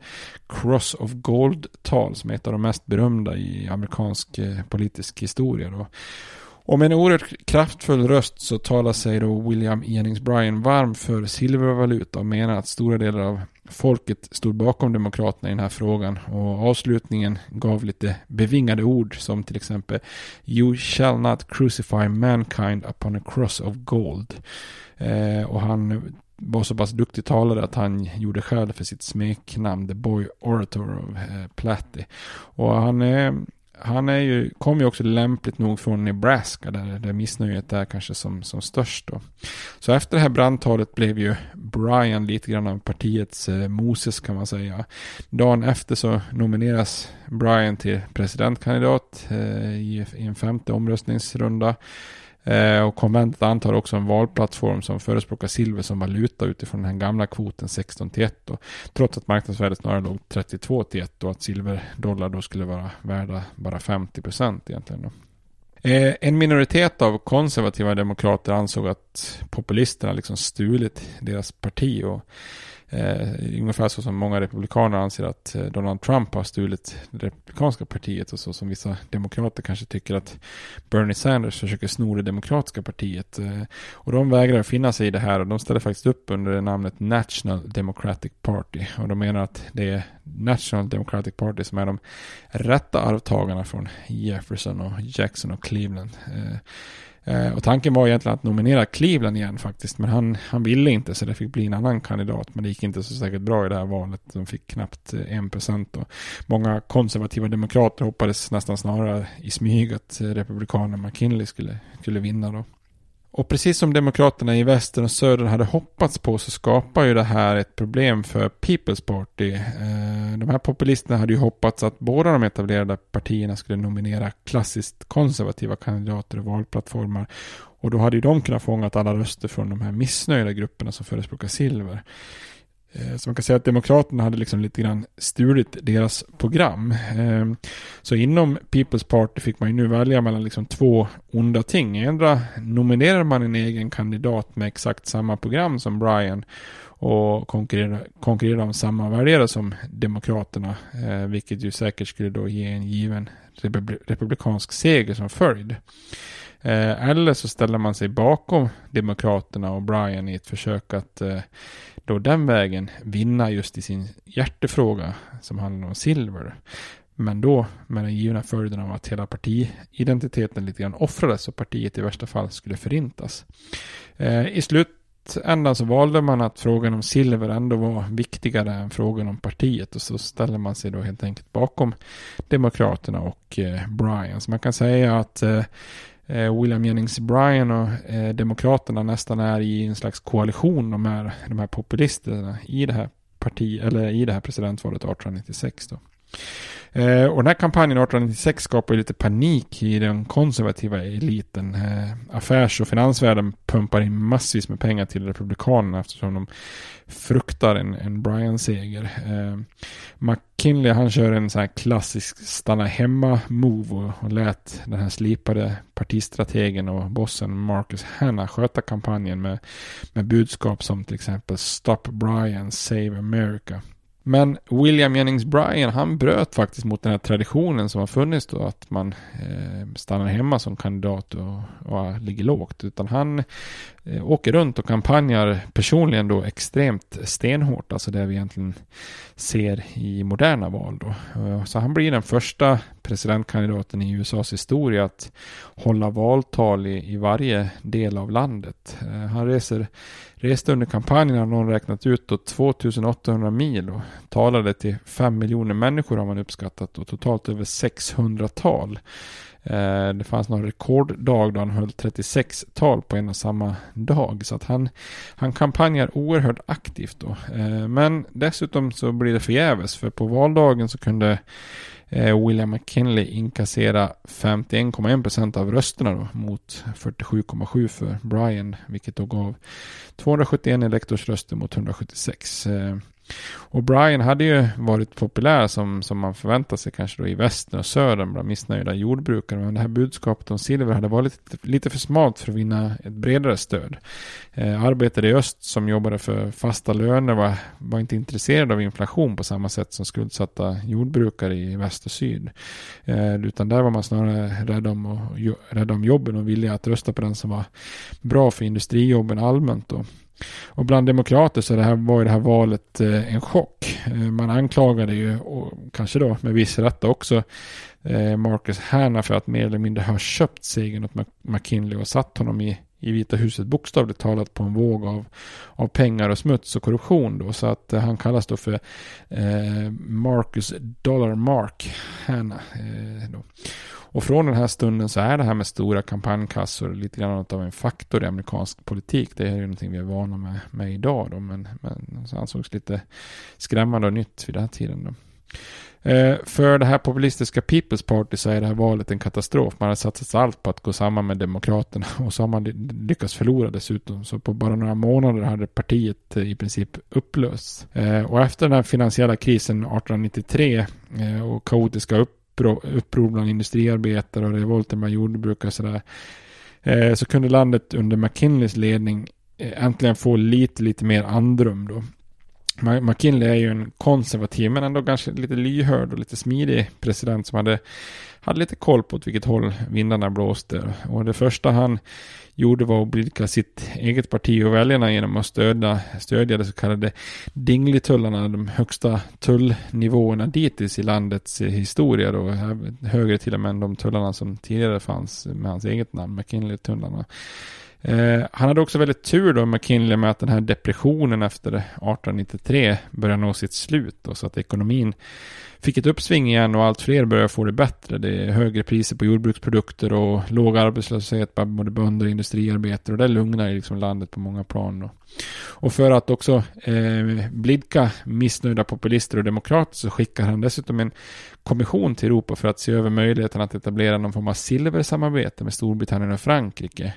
Cross of Gold-tal som är ett av de mest berömda i amerikansk politisk historia då. Och med en oerhört kraftfull röst så talar sig då William Jennings Bryan varm för silvervaluta och menar att stora delar av folket stod bakom Demokraterna i den här frågan. Och avslutningen gav lite bevingade ord som till exempel You shall not crucify mankind upon a cross of gold. Eh, och han var så pass duktig talare att han gjorde skäl för sitt smeknamn The Boy Orator of eh, Platty. Och han eh, han är ju, kom ju också lämpligt nog från Nebraska där, där missnöjet är kanske som, som störst då. Så efter det här brandtalet blev ju Brian lite grann av partiets eh, Moses kan man säga. Dagen efter så nomineras Brian till presidentkandidat eh, i, i en femte omröstningsrunda. Eh, och konventet antar också en valplattform som förespråkar silver som valuta utifrån den här gamla kvoten 16 till 1. Då, trots att marknadsvärdet snarare låg 32 till 1 och att silverdollar då skulle vara värda bara 50 procent egentligen. Då. Eh, en minoritet av konservativa demokrater ansåg att populisterna liksom stulit deras parti och Eh, ungefär så som många republikaner anser att eh, Donald Trump har stulit det republikanska partiet och så som vissa demokrater kanske tycker att Bernie Sanders försöker sno det demokratiska partiet. Eh, och de vägrar finna sig i det här och de ställer faktiskt upp under namnet National Democratic Party. Och de menar att det är National Democratic Party som är de rätta arvtagarna från Jefferson och Jackson och Cleveland. Eh, Eh, och tanken var egentligen att nominera Cleveland igen faktiskt. Men han, han ville inte så det fick bli en annan kandidat. Men det gick inte så säkert bra i det här valet. De fick knappt eh, en procent. Många konservativa demokrater hoppades nästan snarare i smyg att eh, republikanen McKinley skulle, skulle vinna då. Och precis som demokraterna i väster och söder hade hoppats på så skapar ju det här ett problem för People's Party. Eh, de här populisterna hade ju hoppats att båda de etablerade partierna skulle nominera klassiskt konservativa kandidater och valplattformar. Och då hade ju de kunnat fånga alla röster från de här missnöjda grupperna som förespråkar silver. Eh, så man kan säga att Demokraterna hade liksom lite grann stulit deras program. Eh, så inom People's Party fick man ju nu välja mellan liksom två onda ting. Ändra nominerar man en egen kandidat med exakt samma program som Brian och konkurrera, konkurrera om samma väljare som Demokraterna. Eh, vilket ju säkert skulle då ge en given republikansk seger som följd. Eh, eller så ställer man sig bakom Demokraterna och Brian i ett försök att eh, då den vägen vinna just i sin hjärtefråga som handlar om silver. Men då med den givna följden av att hela partiidentiteten lite grann offrades och partiet i värsta fall skulle förintas. Eh, I slutändan så valde man att frågan om silver ändå var viktigare än frågan om partiet och så ställer man sig då helt enkelt bakom Demokraterna och eh, Brian. Så man kan säga att Eh, Eh, William Jennings Bryan och eh, Demokraterna nästan är i en slags koalition de här, de här populisterna i det här parti, eller i det här presidentvalet 1896 då. Eh, och den här kampanjen 1896 skapar lite panik i den konservativa eliten. Eh, affärs och finansvärlden pumpar in massvis med pengar till Republikanerna eftersom de fruktar en, en Bryan-seger. Eh, McKinley han kör en sån här klassisk stanna hemma-move och, och lät den här slipade partistrategen och bossen Marcus Hanna sköta kampanjen med, med budskap som till exempel Stop Bryan, Save America. Men William Jennings Bryan, han bröt faktiskt mot den här traditionen som har funnits då, att man eh, stannar hemma som kandidat och, och ligger lågt. Utan han Eh, åker runt och kampanjar personligen då extremt stenhårt, alltså det vi egentligen ser i moderna val då. Eh, så han blir den första presidentkandidaten i USAs historia att hålla valtal i, i varje del av landet. Eh, han reser Reste under kampanjen har någon räknat ut då 2800 mil och talade till 5 miljoner människor har man uppskattat och totalt över 600 tal. Eh, det fanns någon rekorddag då han höll 36 tal på en och samma dag. Så att han, han kampanjar oerhört aktivt då. Eh, men dessutom så blir det förgäves för på valdagen så kunde eh, William McKinley inkassera 51,1% av rösterna då, mot 47,7 för Brian, vilket då gav 271 elektorsröster mot 176. Och Brian hade ju varit populär som, som man förväntar sig kanske då i västern och södern bland missnöjda jordbrukare. Men det här budskapet om silver hade varit lite, lite för smalt för att vinna ett bredare stöd. Eh, arbetare i öst som jobbade för fasta löner var, var inte intresserade av inflation på samma sätt som skuldsatta jordbrukare i väst och syd. Eh, utan där var man snarare rädd om, och, rädd om jobben och villiga att rösta på den som var bra för industrijobben allmänt. Då. Och bland demokrater så det här, var ju det här valet eh, en chock. Eh, man anklagade ju, och kanske då med viss rätta också, eh, Marcus Hanna för att mer eller mindre ha köpt segern åt McKinley och satt honom i, i Vita huset bokstavligt talat på en våg av, av pengar och smuts och korruption då. Så att eh, han kallas då för eh, Marcus Dollar Mark Hanna. Eh, då. Och från den här stunden så är det här med stora kampanjkassor lite grann av en faktor i amerikansk politik. Det är ju någonting vi är vana med, med idag då, men, men så ansågs lite skrämmande och nytt vid den här tiden. Då. Eh, för det här populistiska People's Party så är det här valet en katastrof. Man har satsat allt på att gå samman med Demokraterna och så har man lyckats förlora dessutom. Så på bara några månader hade partiet eh, i princip upplösts. Eh, och efter den här finansiella krisen 1893 och kaotiska upp uppror bland industriarbetare och revolter bland jordbrukare och sådär. Eh, så kunde landet under McKinleys ledning eh, äntligen få lite, lite mer andrum då. McKinley är ju en konservativ men ändå ganska lite lyhörd och lite smidig president som hade, hade lite koll på åt vilket håll vindarna blåste. Och det första han gjorde var att blidka sitt eget parti och väljarna genom att stödja, stödja de så kallade Dinglitullarna, de högsta tullnivåerna dittills i landets historia då, högre till och med än de tullarna som tidigare fanns med hans eget namn, McKinley-tullarna. Eh, han hade också väldigt tur då, McKinley, med att den här depressionen efter 1893 började nå sitt slut. Då, så att ekonomin fick ett uppsving igen och allt fler började få det bättre. Det är högre priser på jordbruksprodukter och låg arbetslöshet bland både bönder och industriarbetare. Och det lugnar liksom landet på många plan. Då. Och för att också eh, blidka missnöjda populister och demokrater så skickar han dessutom en kommission till Europa för att se över möjligheten att etablera någon form av silversamarbete med Storbritannien och Frankrike.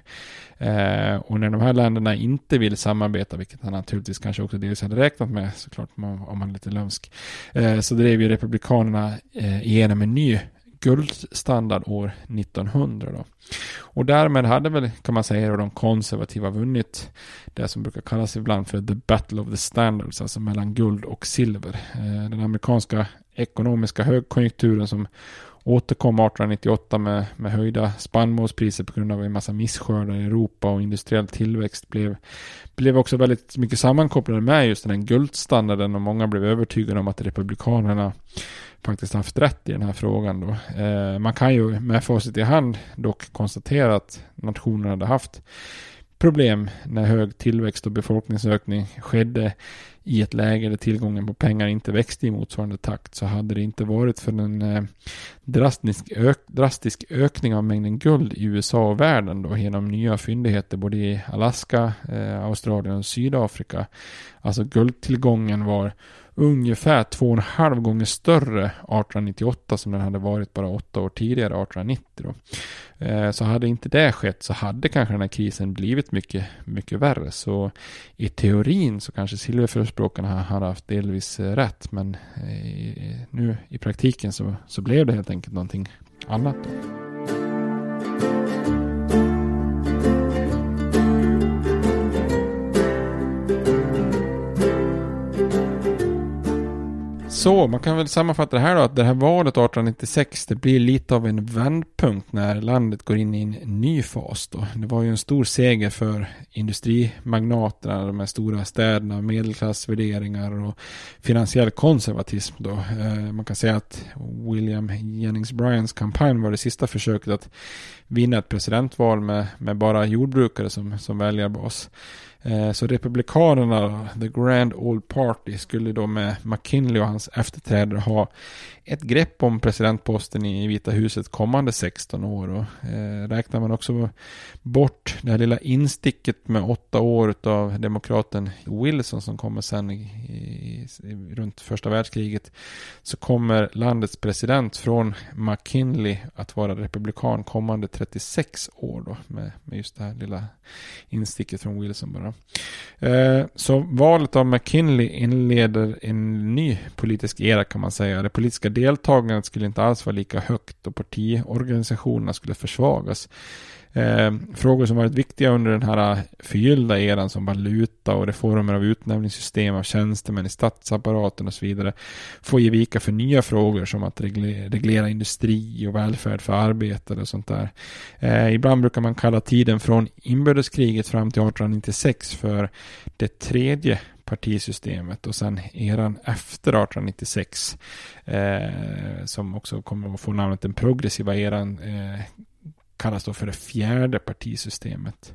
Eh, och när de här länderna inte vill samarbeta, vilket han naturligtvis kanske också delvis hade räknat med, såklart om man är lite lömsk, eh, så drev ju Republikanerna eh, igenom en ny guldstandard år 1900. Då. Och därmed hade väl, kan man säga, de konservativa vunnit det som brukar kallas ibland för the battle of the standards, alltså mellan guld och silver. Eh, den amerikanska ekonomiska högkonjunkturen som återkom 1898 med, med höjda spannmålspriser på grund av en massa misskördar i Europa och industriell tillväxt blev, blev också väldigt mycket sammankopplade med just den här guldstandarden och många blev övertygade om att republikanerna faktiskt haft rätt i den här frågan. Då. Eh, man kan ju med facit i hand dock konstatera att nationen hade haft problem när hög tillväxt och befolkningsökning skedde i ett läge där tillgången på pengar inte växte i motsvarande takt så hade det inte varit för en eh, drastisk, ök drastisk ökning av mängden guld i USA och världen då genom nya fyndigheter både i Alaska, eh, Australien och Sydafrika. Alltså guldtillgången var ungefär två och en halv gånger större 1898 som den hade varit bara åtta år tidigare, 1890. Då. Eh, så hade inte det skett så hade kanske den här krisen blivit mycket, mycket värre. Så i teorin så kanske silverförespråkarna hade haft delvis eh, rätt. Men eh, nu i praktiken så, så blev det helt enkelt någonting annat. Då. Så, man kan väl sammanfatta det här då att det här valet 1896 det blir lite av en vändpunkt när landet går in i en ny fas då. Det var ju en stor seger för industrimagnaterna, de här stora städerna, medelklassvärderingar och finansiell konservatism då. Eh, man kan säga att William Jennings Bryans kampanj var det sista försöket att vinna ett presidentval med, med bara jordbrukare som, som väljarbas. Eh, så Republikanerna, The Grand Old Party, skulle då med McKinley och hans efterträdare ha ett grepp om presidentposten i Vita huset kommande 16 år. Och, eh, räknar man också bort det här lilla insticket med åtta år av demokraten Wilson som kommer sen i, i, runt första världskriget så kommer landets president från McKinley att vara republikan kommande 36 år då med, med just det här lilla insticket från Wilson bara. Eh, så valet av McKinley inleder en ny politisk era kan man säga. Det politiska deltagandet skulle inte alls vara lika högt och partiorganisationerna skulle försvagas. Eh, frågor som varit viktiga under den här eh, förgyllda eran som valuta och reformer av utnämningssystem av tjänstemän i statsapparaten och så vidare får ge vika för nya frågor som att reglera, reglera industri och välfärd för arbetare och sånt där. Eh, ibland brukar man kalla tiden från inbördeskriget fram till 1896 för det tredje partisystemet och sen eran efter 1896 eh, som också kommer att få namnet den progressiva eran eh, kallas då för det fjärde partisystemet.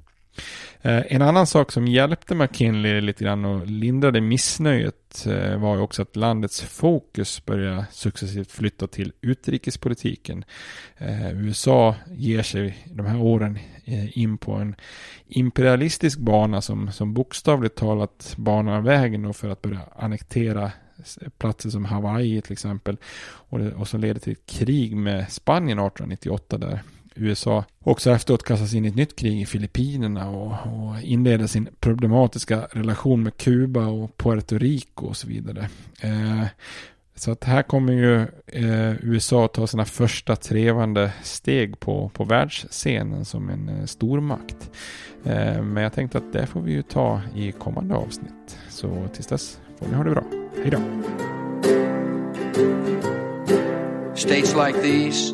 Eh, en annan sak som hjälpte McKinley lite grann och lindrade missnöjet eh, var ju också att landets fokus började successivt flytta till utrikespolitiken. Eh, USA ger sig de här åren in på en imperialistisk bana som, som bokstavligt talat banar vägen för att börja annektera platser som Hawaii till exempel och, och som leder till ett krig med Spanien 1898 där USA också efteråt kastas in i ett nytt krig i Filippinerna och, och inleder sin problematiska relation med Kuba och Puerto Rico och så vidare. Eh, Så att här kommer ju eh, USA ta sina första trevande steg på, på världsscenen som en eh, stormakt. Eh, men jag tänkte att det får vi ju ta i kommande avsnitt. Så tills dess får ni ha det bra. Hej då! States like these